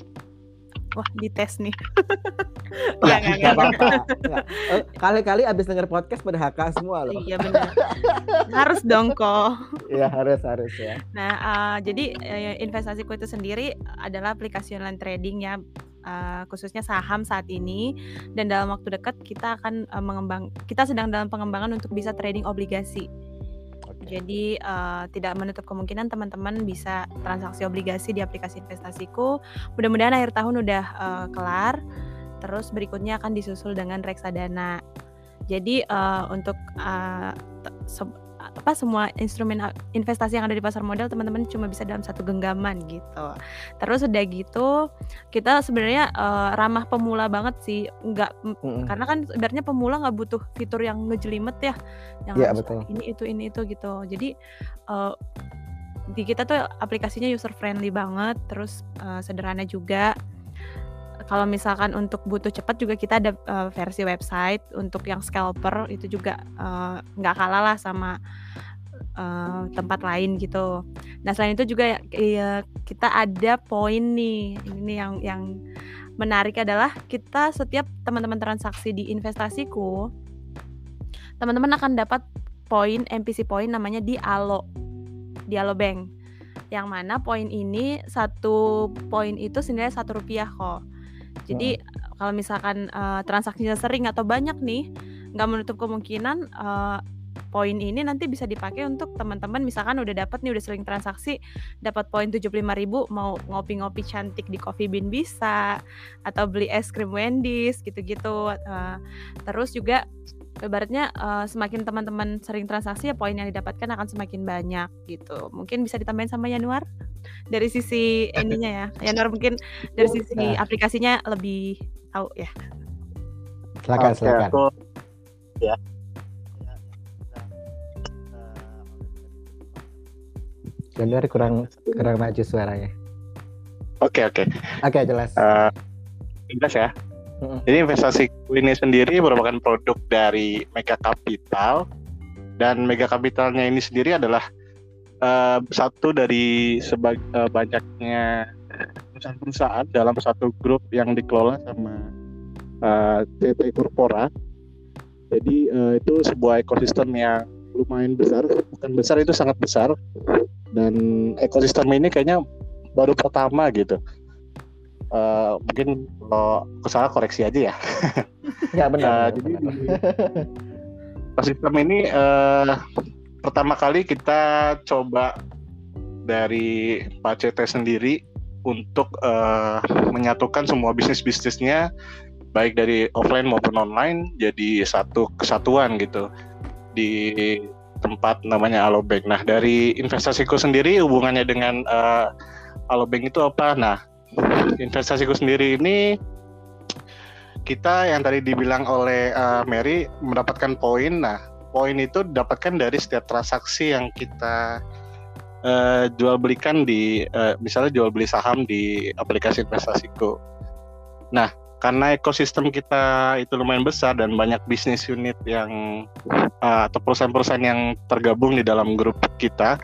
wah dites nih. ya nggak apa-apa. Eh, kali-kali abis denger podcast pada HK semua loh. Iya benar. harus dong kok. Iya harus harus ya. Nah uh, jadi uh, investasiku itu sendiri adalah aplikasi online trading ya. Uh, khususnya saham saat ini dan dalam waktu dekat kita akan uh, mengembang kita sedang dalam pengembangan untuk bisa trading obligasi jadi uh, tidak menutup kemungkinan teman-teman bisa transaksi obligasi di aplikasi investasiku. Mudah-mudahan akhir tahun udah uh, kelar. Terus berikutnya akan disusul dengan reksadana. Jadi uh, untuk uh, apa semua instrumen investasi yang ada di pasar modal teman-teman cuma bisa dalam satu genggaman gitu. Terus udah gitu kita sebenarnya uh, ramah pemula banget sih, nggak mm-hmm. karena kan sebenarnya pemula nggak butuh fitur yang ngejelimet ya, yang ya, betul. ini itu ini itu gitu. Jadi uh, di kita tuh aplikasinya user friendly banget, terus uh, sederhana juga kalau misalkan untuk butuh cepat juga kita ada uh, versi website untuk yang scalper itu juga nggak uh, kalah lah sama uh, tempat lain gitu. Nah selain itu juga ya, kita ada poin nih. Ini yang yang menarik adalah kita setiap teman-teman transaksi di investasiku teman-teman akan dapat poin MPC poin namanya di Alo di Alo Bank. Yang mana poin ini satu poin itu sebenarnya satu rupiah kok jadi hmm. kalau misalkan uh, transaksinya sering atau banyak nih, nggak menutup kemungkinan uh, poin ini nanti bisa dipakai untuk teman-teman misalkan udah dapat nih udah sering transaksi dapat poin 75.000 mau ngopi-ngopi cantik di Coffee Bean bisa atau beli es krim Wendy's gitu-gitu uh, terus juga ibaratnya uh, semakin teman-teman sering transaksi ya poin yang didapatkan akan semakin banyak gitu. Mungkin bisa ditambahin sama Januar dari sisi ininya ya. Januar mungkin dari sisi nah. aplikasinya lebih tahu ya. Silakan, okay, silakan. Aku, ya. Januar kurang kurang maju suaranya. Oke okay, oke. Okay. Oke okay, jelas. Uh, jelas ya. Jadi investasi ini sendiri merupakan produk dari Mega Capital. Dan Mega Capitalnya ini sendiri adalah uh, satu dari sebag uh, banyaknya perusahaan-perusahaan dalam satu grup yang dikelola sama uh, eh, CT Corpora. Jadi uh, itu sebuah ekosistem yang lumayan besar, bukan besar itu sangat besar. Dan ekosistem ini kayaknya baru pertama gitu uh, mungkin kalau kesalahan koreksi aja ya. Ya benar. uh, jadi sistem ini uh, pertama kali kita coba dari Pak CT sendiri untuk uh, menyatukan semua bisnis bisnisnya baik dari offline maupun online jadi satu kesatuan gitu di tempat namanya Alobank. Nah dari investasiku sendiri hubungannya dengan uh, Alobank itu apa? Nah investasiku sendiri ini kita yang tadi dibilang oleh uh, Mary mendapatkan poin. Nah, poin itu didapatkan dari setiap transaksi yang kita uh, jual belikan di uh, misalnya jual beli saham di aplikasi investasiku. Nah, karena ekosistem kita itu lumayan besar dan banyak bisnis unit yang uh, atau perusahaan-perusahaan yang tergabung di dalam grup kita.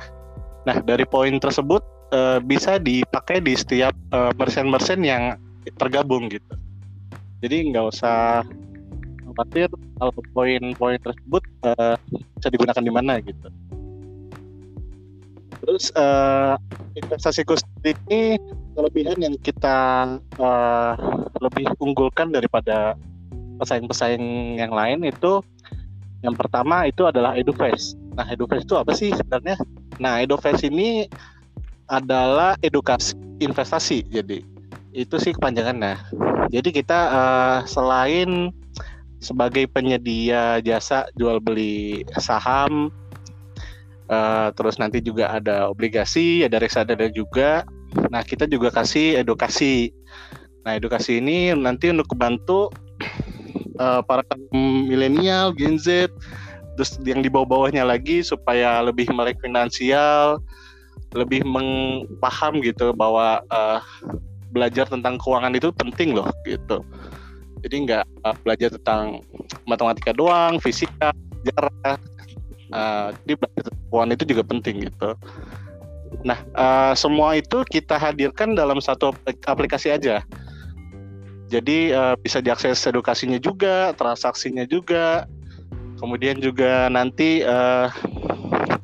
Nah, dari poin tersebut uh, bisa dipakai di setiap uh, merchant-merchant yang tergabung gitu. Jadi nggak usah khawatir kalau poin-poin tersebut uh, bisa digunakan di mana gitu. Terus uh, investasi sendiri ini kelebihan yang kita uh, lebih unggulkan daripada pesaing-pesaing yang lain itu yang pertama itu adalah EduFest. Nah, EduFest itu apa sih sebenarnya? Nah, EduFest ini adalah edukasi investasi. Jadi itu sih kepanjangannya. Jadi kita uh, selain sebagai penyedia jasa jual beli saham, uh, terus nanti juga ada obligasi, ada reksadana juga. Nah kita juga kasih edukasi. Nah edukasi ini nanti untuk membantu uh, para milenial, Gen Z, terus yang di bawah-bawahnya lagi supaya lebih melek finansial, lebih mengpaham gitu bahwa uh, belajar tentang keuangan itu penting loh gitu. Jadi nggak uh, belajar tentang matematika doang, fisika, sejarah. Uh, jadi belajar tentang keuangan itu juga penting gitu. Nah, uh, semua itu kita hadirkan dalam satu aplikasi aja. Jadi uh, bisa diakses edukasinya juga, transaksinya juga. Kemudian juga nanti uh,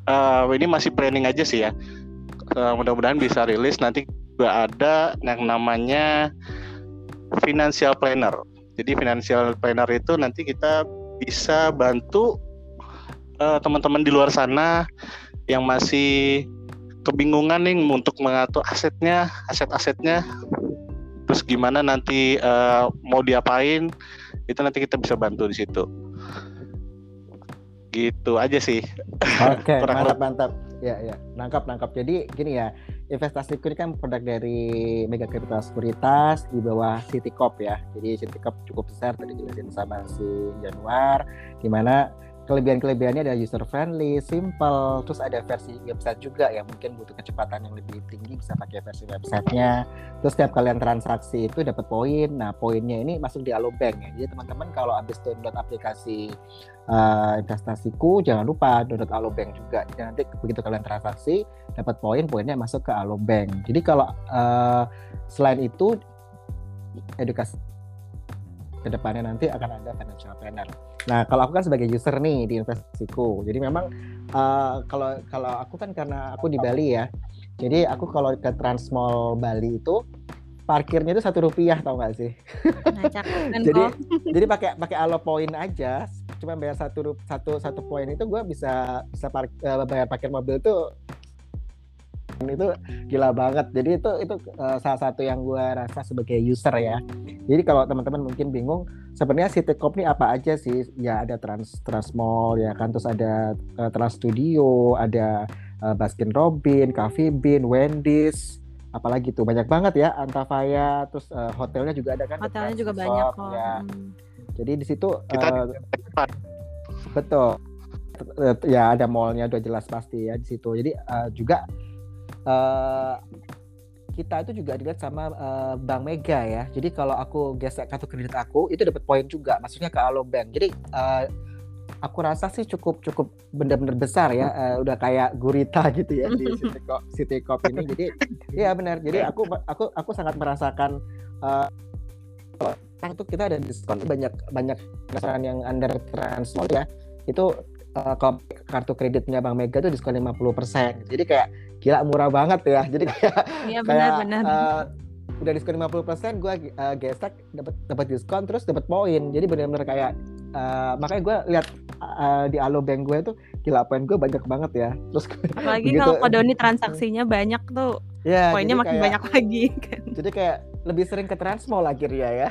uh, ini masih planning aja sih ya. Uh, mudah-mudahan bisa rilis. Nanti juga ada yang namanya financial planner. Jadi financial planner itu nanti kita bisa bantu teman-teman uh, di luar sana yang masih kebingungan nih untuk mengatur asetnya, aset-asetnya. Terus gimana nanti uh, mau diapain itu nanti kita bisa bantu di situ. Gitu aja sih. Oke okay, mantap mantap ya ya nangkap nangkap jadi gini ya investasi ini kan produk dari Mega Crypto Sekuritas di bawah Citycorp ya. Jadi Citycorp cukup besar tadi jelasin sama si Januar di mana kelebihan-kelebihannya ada user friendly, simple, terus ada versi website juga yang mungkin butuh kecepatan yang lebih tinggi bisa pakai versi websitenya. Terus setiap kalian transaksi itu dapat poin. Nah poinnya ini masuk di Alobank ya. Jadi teman-teman kalau habis download aplikasi uh, investasiku jangan lupa download Alobank juga. Jadi nanti begitu kalian transaksi dapat poin, poinnya masuk ke Alobank. Jadi kalau uh, selain itu edukasi ke depannya nanti akan ada financial planner. Nah, kalau aku kan sebagai user nih di investasiku, jadi memang uh, kalau kalau aku kan karena aku di Bali ya, jadi aku kalau ke Transmall Bali itu parkirnya itu satu rupiah tau gak sih? Nah, jadi jadi pakai pakai alo poin aja, cuma bayar satu satu satu poin itu gue bisa bisa park, uh, bayar parkir mobil tuh itu gila banget. Jadi itu itu uh, salah satu yang gue rasa sebagai user ya. Jadi kalau teman-teman mungkin bingung sebenarnya City Corp ini apa aja sih? Ya ada Trans Transmall ya kan? Terus ada uh, Trans Studio ada uh, Baskin Robin Coffee Bean Wendy's apalagi tuh? Banyak banget ya Antafaya terus uh, hotelnya juga ada kan? Hotelnya juga Resort, banyak kok. ya. Hmm. jadi di situ kita uh, betul. Ya ada mallnya udah jelas pasti ya di situ. Jadi uh, juga uh, kita itu juga dilihat sama uh, Bank Mega ya. Jadi kalau aku gesek kartu kredit aku itu dapat poin juga, maksudnya ke Alo Bank. Jadi uh, aku rasa sih cukup cukup benar-benar besar ya. Uh, udah kayak gurita gitu ya di City Cop, ini. Jadi iya benar. Jadi aku aku aku sangat merasakan uh, itu kita ada diskon banyak banyak restoran yang under transmall ya itu uh, kartu kreditnya Bank Mega tuh diskon 50%. Jadi kayak gila murah banget ya. Jadi kayak Iya benar benar. Uh, udah diskon 50% gue uh, gesek dapat dapat diskon terus dapat poin. Jadi benar-benar kayak uh, makanya gue lihat uh, di Alo Bank gue tuh gila poin gue banyak banget ya. Terus apalagi kalau Kodoni transaksinya banyak tuh. Ya, poinnya makin kayak, banyak lagi kan. Jadi kayak lebih sering ke Transmall akhirnya ya.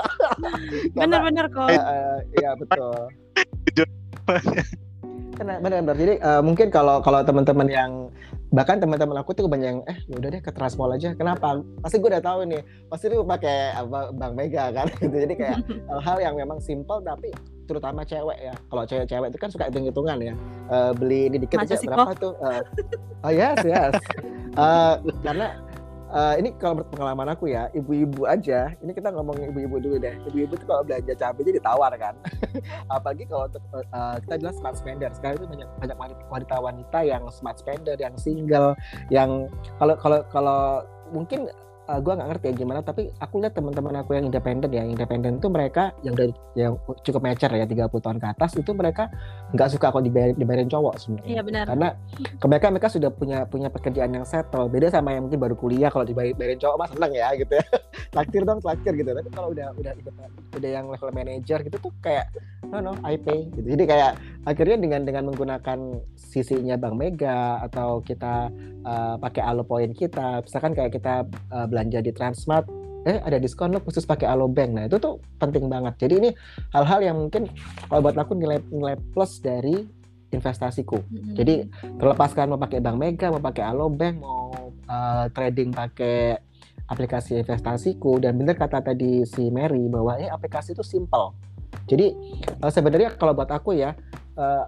Bener-bener kok. Uh, ya betul. Benar-benar jadi uh, mungkin kalau kalau teman-teman yang bahkan teman-teman aku tuh banyak yang eh ya udah deh ke Transmall aja. Kenapa? Pasti gue udah tahu nih. Pasti lu pakai apa Bank Mega kan? Gitu. Jadi kayak hal-hal yang memang simple tapi terutama cewek ya. Kalau cewek-cewek itu kan suka hitung-hitungan ya. Uh, beli ini dikit aja berapa tuh? Uh, oh yes yes. Uh, karena uh, ini kalau pengalaman aku ya ibu-ibu aja ini kita ngomongin ibu-ibu dulu deh. Ibu-ibu tuh kalau belanja cabai jadi ditawar kan. Apalagi kalau untuk uh, kita bilang smart spender. Sekarang itu banyak banyak wanita wanita yang smart spender yang single yang kalau kalau kalau mungkin uh, eh, gue nggak ngerti ya gimana tapi aku lihat teman-teman aku yang independen ya independen itu mereka yang dari yang cukup mature ya 30 tahun ke atas itu mereka nggak suka kok dibayar, dibayarin cowok sebenarnya. Iya, benar. karena mereka mereka sudah punya punya pekerjaan yang settle. Beda sama yang mungkin baru kuliah kalau dibayarin cowok mah seneng ya gitu ya. Traktir dong traktir gitu. Tapi kalau udah udah udah yang level manager gitu tuh kayak no no I pay gitu. Jadi kayak akhirnya dengan dengan menggunakan sisinya Bank Mega atau kita uh, pakai alo point kita misalkan kayak kita uh, belanja di Transmart eh ada diskon lo khusus pakai Alobank. Nah, itu tuh penting banget. Jadi ini hal-hal yang mungkin kalau buat aku nilai nilai plus dari investasiku. Mm-hmm. Jadi terlepaskan mau pakai Bank Mega, mau pakai Alobank, mau uh, trading pakai aplikasi investasiku dan bener kata tadi si Mary bahwa ini aplikasi itu simple. Jadi uh, sebenarnya kalau buat aku ya uh,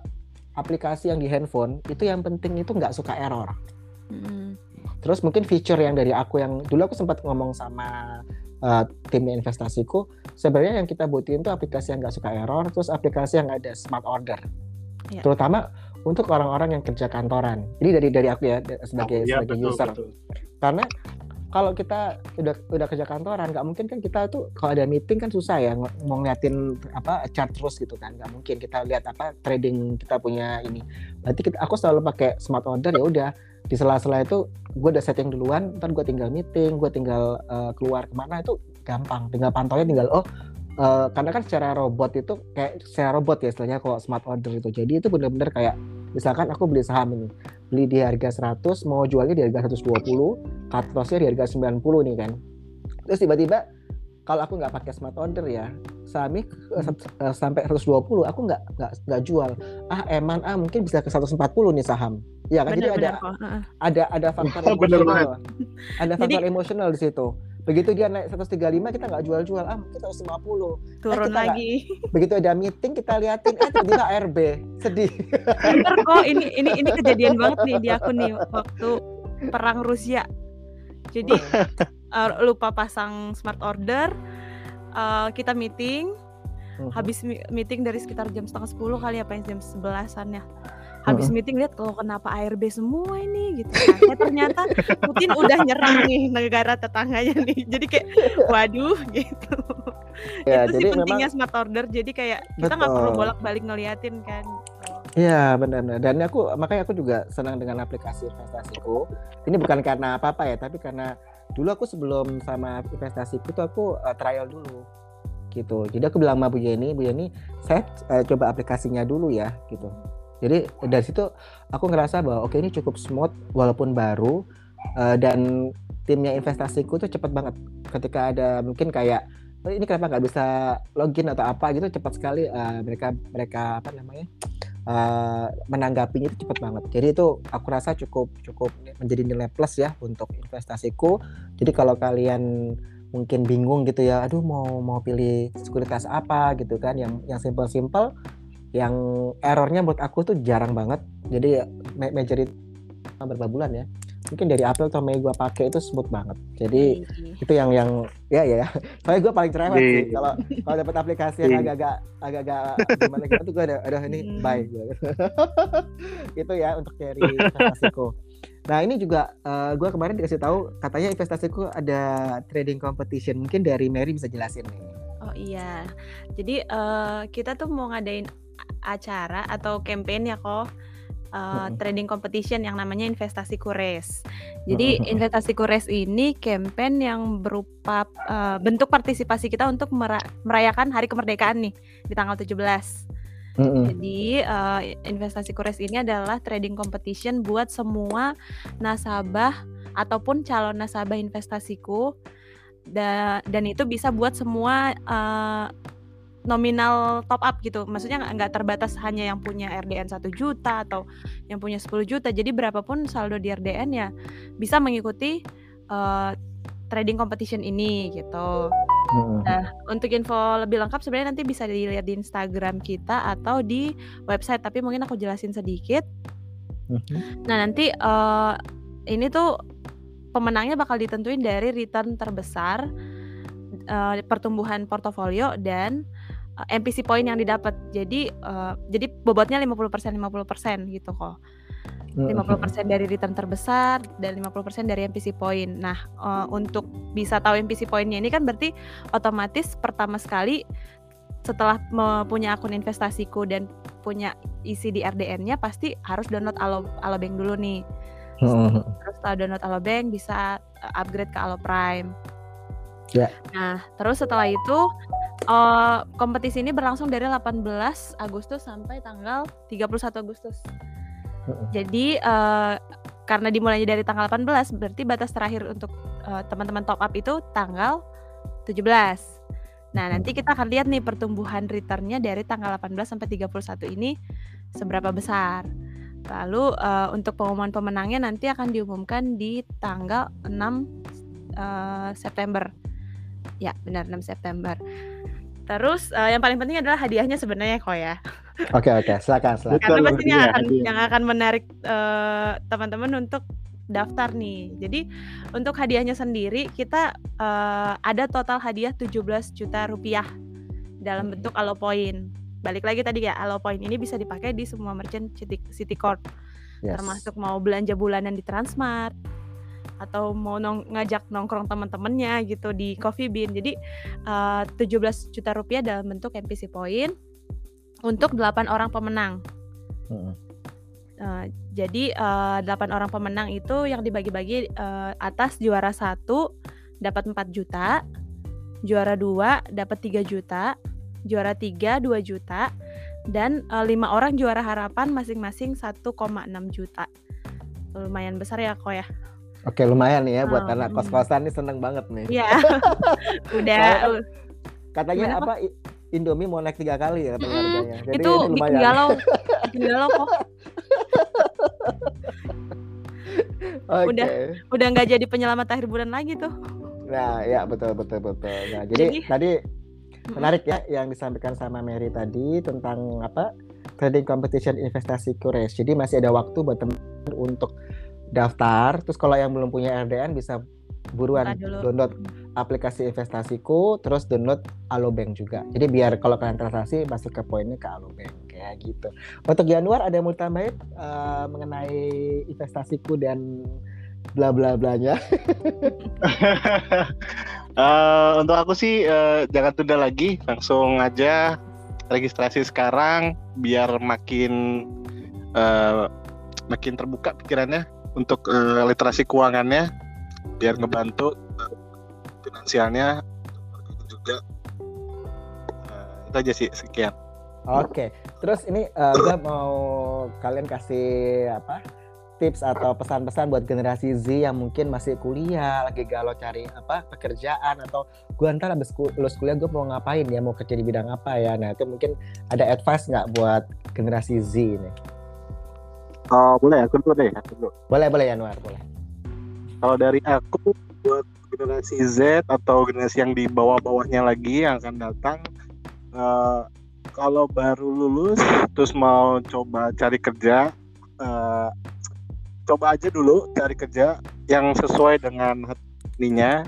aplikasi yang di handphone itu yang penting itu nggak suka error. Mm-hmm Terus mungkin feature yang dari aku yang dulu aku sempat ngomong sama uh, tim investasiku, sebenarnya yang kita butuhin itu aplikasi yang nggak suka error, terus aplikasi yang ada smart order, ya. terutama untuk orang-orang yang kerja kantoran. Jadi dari dari aku ya sebagai oh, ya, sebagai betul, user, betul. karena kalau kita udah udah kerja kantoran nggak mungkin kan kita tuh kalau ada meeting kan susah ya mau ngeliatin apa chart terus gitu kan nggak mungkin kita lihat apa trading kita punya ini berarti kita, aku selalu pakai smart order ya udah di sela-sela itu gue udah setting duluan ntar gue tinggal meeting gue tinggal uh, keluar ke mana itu gampang. Tinggal pantaunya tinggal oh uh, karena kan secara robot itu kayak secara robot ya istilahnya kalau smart order itu. Jadi itu benar-benar kayak misalkan aku beli saham ini beli di harga 100 mau jualnya di harga 120 cut lossnya di harga 90 nih kan. Terus tiba-tiba kalau aku nggak pakai smart order ya saham uh, sampai 120 aku nggak nggak nggak jual. Ah eman ah mungkin bisa ke 140 nih saham. Ya kan? Bener, jadi bener, ada, ada ada faktor emosional. ada faktor jadi, emosional di situ. Begitu dia naik 135 kita nggak jual-jual. Ah kita 150 eh, turun eh, lagi. Gak, begitu ada meeting kita liatin eh tiba-tiba RB sedih. Bener kok ini ini ini kejadian banget nih di aku nih waktu perang Rusia. Jadi uh, lupa pasang smart order uh, kita meeting uh-huh. habis meeting dari sekitar jam setengah sepuluh kali apa jam sebelasan ya habis meeting lihat kalau kenapa ARB semua ini gitu kan. Ya, ternyata Putin udah nyerang nih negara tetangganya nih. Jadi kayak waduh gitu. Ya, itu jadi sih pentingnya memang, smart order. Jadi kayak kita nggak perlu bolak-balik ngeliatin kan. Iya benar-benar. Dan aku makanya aku juga senang dengan aplikasi investasiku. Ini bukan karena apa-apa ya, tapi karena dulu aku sebelum sama investasiku itu aku uh, trial dulu gitu. Jadi aku bilang sama Bu Yeni, Bu Yeni, saya uh, coba aplikasinya dulu ya gitu. Jadi dari situ aku ngerasa bahwa oke okay, ini cukup smooth walaupun baru uh, dan timnya investasiku tuh cepat banget. Ketika ada mungkin kayak oh, ini kenapa nggak bisa login atau apa? Gitu cepat sekali uh, mereka mereka apa namanya uh, menanggapinya itu cepat banget. Jadi itu aku rasa cukup cukup menjadi nilai plus ya untuk investasiku. Jadi kalau kalian mungkin bingung gitu ya aduh mau mau pilih sekuritas apa? gitu kan. Yang yang simple simple yang errornya buat aku tuh jarang banget. Jadi majority beberapa bulan ya mungkin dari April atau Mei gue pakai itu smooth banget. Jadi Iyi. itu yang yang ya ya. Soalnya gue paling cerewet sih kalau kalau dapat aplikasi yang agak-agak agak-agak gimana gitu gue ada ada ini hmm. bye itu ya untuk cari investasiku. Nah ini juga uh, eh, gue kemarin dikasih tahu katanya investasiku ada trading competition. Mungkin dari Mary bisa jelasin nih. Oh iya. Jadi uh, kita tuh mau ngadain acara atau campaign ya kok uh, trading competition yang namanya investasi kures. Jadi investasi kures ini campaign yang berupa uh, bentuk partisipasi kita untuk merayakan hari kemerdekaan nih di tanggal 17. Mm-hmm. Jadi uh, investasi kures ini adalah trading competition buat semua nasabah ataupun calon nasabah investasiku da- dan itu bisa buat semua uh, nominal top up gitu. Maksudnya nggak terbatas hanya yang punya RDN 1 juta atau yang punya 10 juta. Jadi berapapun saldo di RDN ya bisa mengikuti uh, trading competition ini gitu. Hmm. Nah, untuk info lebih lengkap sebenarnya nanti bisa dilihat di Instagram kita atau di website, tapi mungkin aku jelasin sedikit. Hmm. Nah, nanti uh, ini tuh pemenangnya bakal ditentuin dari return terbesar uh, pertumbuhan portofolio dan eh, MPC point yang didapat. Jadi uh, jadi bobotnya 50% 50% gitu kok. 50% dari return terbesar dan 50% dari MPC point. Nah, uh, untuk bisa tahu MPC pointnya ini kan berarti otomatis pertama sekali setelah punya akun investasiku dan punya isi di RDN-nya pasti harus download Alo Alobank dulu nih. Terus setelah download Alobank bisa upgrade ke Alo Prime. Yeah. Nah, terus setelah itu uh, kompetisi ini berlangsung dari 18 Agustus sampai tanggal 31 Agustus. Jadi uh, karena dimulainya dari tanggal 18 berarti batas terakhir untuk uh, teman-teman top up itu tanggal 17. Nah, nanti kita akan lihat nih pertumbuhan returnnya dari tanggal 18 sampai 31 ini seberapa besar. Lalu uh, untuk pengumuman pemenangnya nanti akan diumumkan di tanggal 6 uh, September. Ya, benar 6 September. Terus uh, yang paling penting adalah hadiahnya sebenarnya kok ya. Oke oke, silakan silakan. Karena pasti yang akan yang akan menarik uh, teman-teman untuk daftar nih. Jadi untuk hadiahnya sendiri kita uh, ada total hadiah 17 juta rupiah dalam bentuk alo point. Balik lagi tadi ya, alo point ini bisa dipakai di semua merchant City, City Corp. Yes. Termasuk mau belanja bulanan di Transmart, atau mau nong ngajak nongkrong teman-temannya gitu di Coffee Bean. Jadi uh, 17 juta rupiah dalam bentuk NPC point untuk 8 orang pemenang. Hmm. Uh, jadi uh, 8 orang pemenang itu yang dibagi-bagi uh, atas juara satu dapat 4 juta, juara dua dapat 3 juta, juara tiga 2 juta, dan lima uh, orang juara harapan masing-masing 1,6 juta. Lumayan besar ya kok ya. Oke lumayan nih ya buat oh, anak kos-kosan nih seneng banget nih. Iya. Udah. Kan katanya Gimana, apa? Indomie mau naik tiga kali ya katanya mm harganya. Jadi itu bikin galau, bikin galau kok. okay. Udah udah nggak jadi penyelamat akhir bulan lagi tuh. Nah, ya betul betul betul. Nah, jadi, jadi tadi menarik ya yang disampaikan sama Mary tadi tentang apa? Trading competition investasi kures. Jadi masih ada waktu buat teman untuk daftar. Terus kalau yang belum punya RDN bisa buruan download aplikasi investasiku, terus download Alobank juga. Jadi biar kalau kalian transaksi masuk ke poinnya ke Alobank kayak gitu. Untuk Januar ada yang mau tambahin uh, mengenai investasiku dan bla bla blanya. uh, untuk aku sih uh, jangan tunda lagi, langsung aja registrasi sekarang biar makin uh, makin terbuka pikirannya untuk uh, literasi keuangannya biar ngebantu uh, finansialnya juga uh, itu aja sih sekian oke okay. terus ini uh, gue mau kalian kasih apa tips atau pesan-pesan buat generasi Z yang mungkin masih kuliah, lagi galau cari apa pekerjaan atau gue ntar abis lulus kuliah gue mau ngapain ya, mau kerja di bidang apa ya. Nah itu mungkin ada advice nggak buat generasi Z ini? Oh, boleh aku dulu deh, aku dulu. Boleh, boleh Januar, boleh. Kalau dari aku buat generasi Z atau generasi yang di bawah-bawahnya lagi yang akan datang uh, kalau baru lulus terus mau coba cari kerja uh, coba aja dulu cari kerja yang sesuai dengan hatinya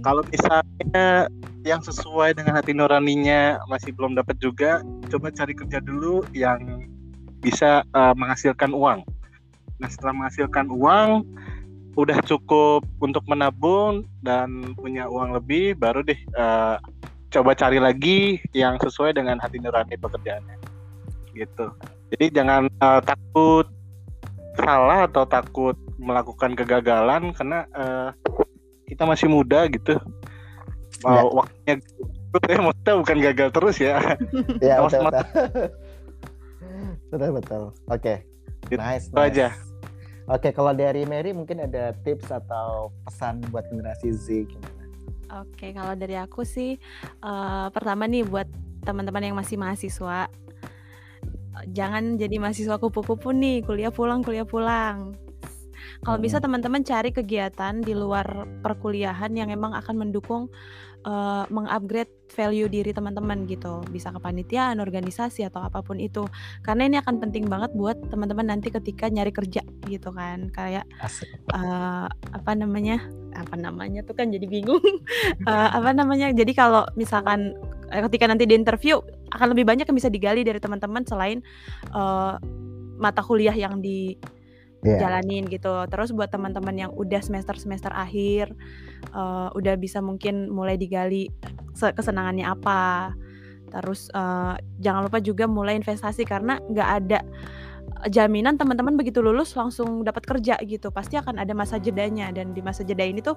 kalau misalnya yang sesuai dengan hati nuraninya masih belum dapat juga coba cari kerja dulu yang bisa uh, menghasilkan uang. Nah setelah menghasilkan uang, udah cukup untuk menabung dan punya uang lebih, baru deh uh, coba cari lagi yang sesuai dengan hati nurani pekerjaannya. Gitu. Jadi jangan uh, takut salah atau takut melakukan kegagalan karena uh, kita masih muda gitu. Ya. waktunya ya maksudnya bukan gagal terus ya. ya betul, betul betul oke okay. nice, nice. aja oke okay, kalau dari Mary mungkin ada tips atau pesan buat generasi Z gimana oke okay, kalau dari aku sih uh, pertama nih buat teman-teman yang masih mahasiswa jangan jadi mahasiswa kupu-kupu nih kuliah pulang kuliah pulang kalau bisa teman-teman cari kegiatan di luar perkuliahan yang emang akan mendukung uh, mengupgrade value diri teman-teman gitu. Bisa kepanitiaan, organisasi atau apa pun itu. Karena ini akan penting banget buat teman-teman nanti ketika nyari kerja gitu kan. Kayak uh, apa namanya? Apa namanya tuh kan jadi bingung. uh, apa namanya? Jadi kalau misalkan ketika nanti di interview akan lebih banyak yang bisa digali dari teman-teman selain uh, mata kuliah yang di yeah. jalanin gitu. Terus buat teman-teman yang udah semester-semester akhir uh, udah bisa mungkin mulai digali kesenangannya apa. Terus uh, jangan lupa juga mulai investasi karena nggak ada jaminan teman-teman begitu lulus langsung dapat kerja gitu pasti akan ada masa jedanya dan di masa jeda ini tuh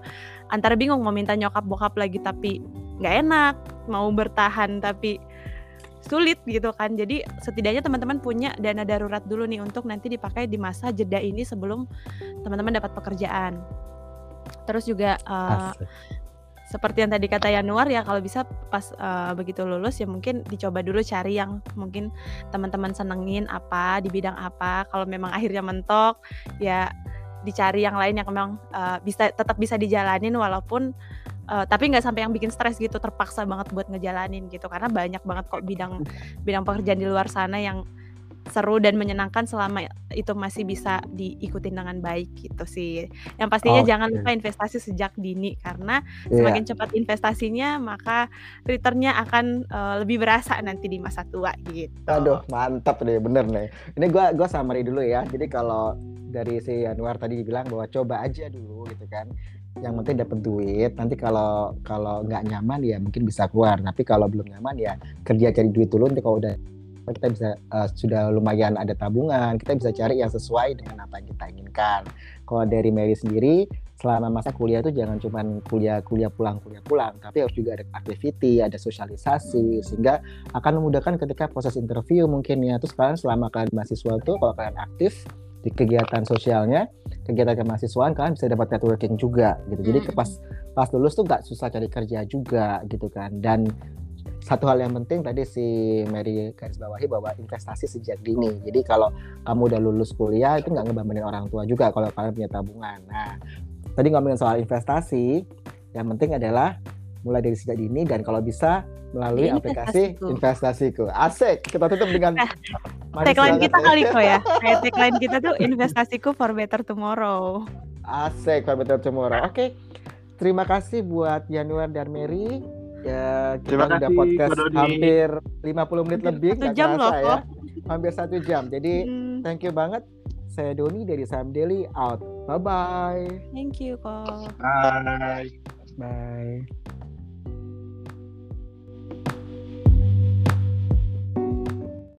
antara bingung mau minta nyokap bokap lagi tapi nggak enak mau bertahan tapi sulit gitu kan. Jadi setidaknya teman-teman punya dana darurat dulu nih untuk nanti dipakai di masa jeda ini sebelum teman-teman dapat pekerjaan. Terus juga uh, seperti yang tadi kata Januar ya kalau bisa pas uh, begitu lulus ya mungkin dicoba dulu cari yang mungkin teman-teman senengin apa di bidang apa. Kalau memang akhirnya mentok ya dicari yang lain yang memang uh, bisa tetap bisa dijalanin walaupun uh, tapi nggak sampai yang bikin stres gitu terpaksa banget buat ngejalanin gitu karena banyak banget kok bidang bidang pekerjaan di luar sana yang seru dan menyenangkan selama itu masih bisa diikutin dengan baik gitu sih. Yang pastinya okay. jangan lupa investasi sejak dini karena yeah. semakin cepat investasinya maka returnnya akan uh, lebih berasa nanti di masa tua gitu. Aduh mantap nih bener nih. Ini gua gua summary dulu ya. Jadi kalau dari si Anwar tadi bilang bahwa coba aja dulu gitu kan yang penting dapat duit. Nanti kalau kalau nggak nyaman ya mungkin bisa keluar. Tapi kalau belum nyaman ya kerja cari duit dulu. Nanti kalau udah kita bisa uh, sudah lumayan ada tabungan kita bisa cari yang sesuai dengan apa yang kita inginkan. Kalau dari Mary sendiri selama masa kuliah itu jangan cuma kuliah kuliah pulang kuliah pulang. Tapi harus juga ada activity ada sosialisasi sehingga akan memudahkan ketika proses interview mungkin ya. Terus kalian selama kalian mahasiswa itu kalau kalian aktif di kegiatan sosialnya kegiatan kemahasiswaan kalian bisa dapat networking juga gitu jadi hmm. pas pas lulus tuh nggak susah cari kerja juga gitu kan dan satu hal yang penting tadi si Mary garis bawahi bahwa investasi sejak dini. Jadi kalau kamu udah lulus kuliah itu nggak ngebantuin orang tua juga kalau kalian punya tabungan. Nah, tadi ngomongin soal investasi, yang penting adalah mulai dari sejak dini dan kalau bisa melalui Ini aplikasi investasiku. Asik. Kita tutup dengan nah, tagline kita kali kok ya. Kayak tagline kita tuh investasiku for better tomorrow. Asik for better tomorrow. Oke. Okay. Terima kasih buat Januar dan Mary Ya, kita Terima udah kasih, podcast hampir 50 menit lebih satu jam loh ya. Hampir satu jam. Jadi hmm. thank you banget. Saya Doni dari Sam Daily out. Bye bye. Thank you kok. Bye. Bye.